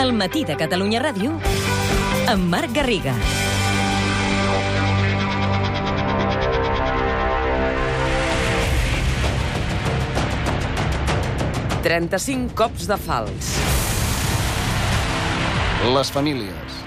El matí de Catalunya Ràdio amb Marc Garriga. Trenta-cinc cops de fals. Les famílies.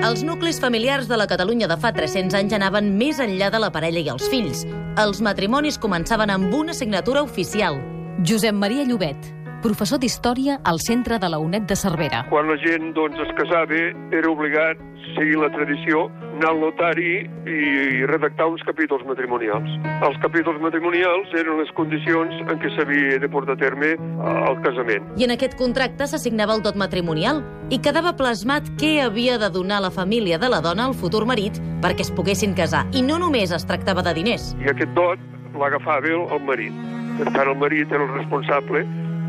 Els nuclis familiars de la Catalunya de fa 300 anys anaven més enllà de la parella i els fills. Els matrimonis començaven amb una signatura oficial. Josep Maria Llobet, professor d'Història al Centre de la UNED de Cervera. Quan la gent doncs, es casava, era obligat, seguir la tradició, anar al notari i redactar uns capítols matrimonials. Els capítols matrimonials eren les condicions en què s'havia de portar a terme eh, el casament. I en aquest contracte s'assignava el dot matrimonial i quedava plasmat què havia de donar la família de la dona al futur marit perquè es poguessin casar. I no només es tractava de diners. I aquest dot l'agafava el marit. Per tant, el marit era el responsable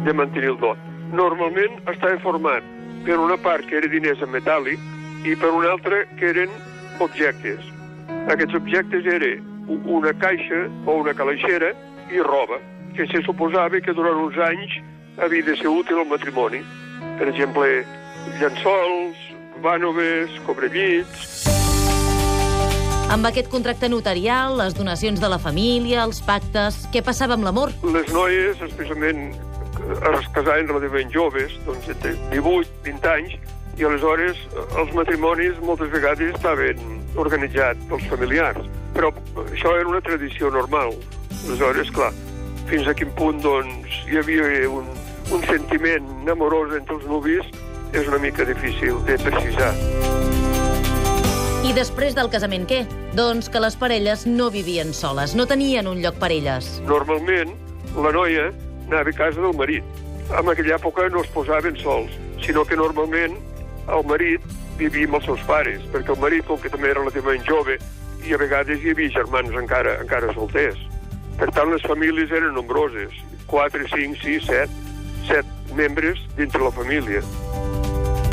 de mantenir el dot. Normalment estava format per una part que era diners en metàl·lic i per una altra que eren objectes. Aquests objectes eren una caixa o una calaixera i roba, que se suposava que durant uns anys havia de ser útil al matrimoni. Per exemple, llençols, vànoves, cobrellits... Amb aquest contracte notarial, les donacions de la família, els pactes... Què passava amb l'amor? Les noies, especialment, eh, es casaven relativament joves, doncs entre 18, 20 anys, i aleshores eh, els matrimonis moltes vegades estaven organitzats pels familiars. Però això era una tradició normal. Aleshores, clar, fins a quin punt doncs, hi havia un, un sentiment amorós entre els nuvis és una mica difícil de precisar. I després del casament què? Doncs que les parelles no vivien soles, no tenien un lloc per elles. Normalment, la noia anava a casa del marit. En aquella època no es posaven sols, sinó que normalment el marit vivia amb els seus pares, perquè el marit, com que també era relativament jove, i a vegades hi havia germans encara, encara solters. Per tant, les famílies eren nombroses, 4, 5, 6, 7, 7 membres dintre la família.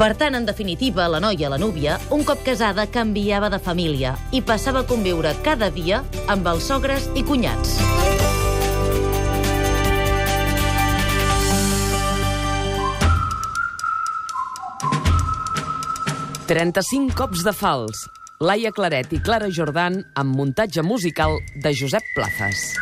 Per tant, en definitiva, la noia, la núvia, un cop casada, canviava de família i passava a conviure cada dia amb els sogres i cunyats. Trenta-cinc cops de fals. Laia Claret i Clara Jordan amb muntatge musical de Josep Plazas.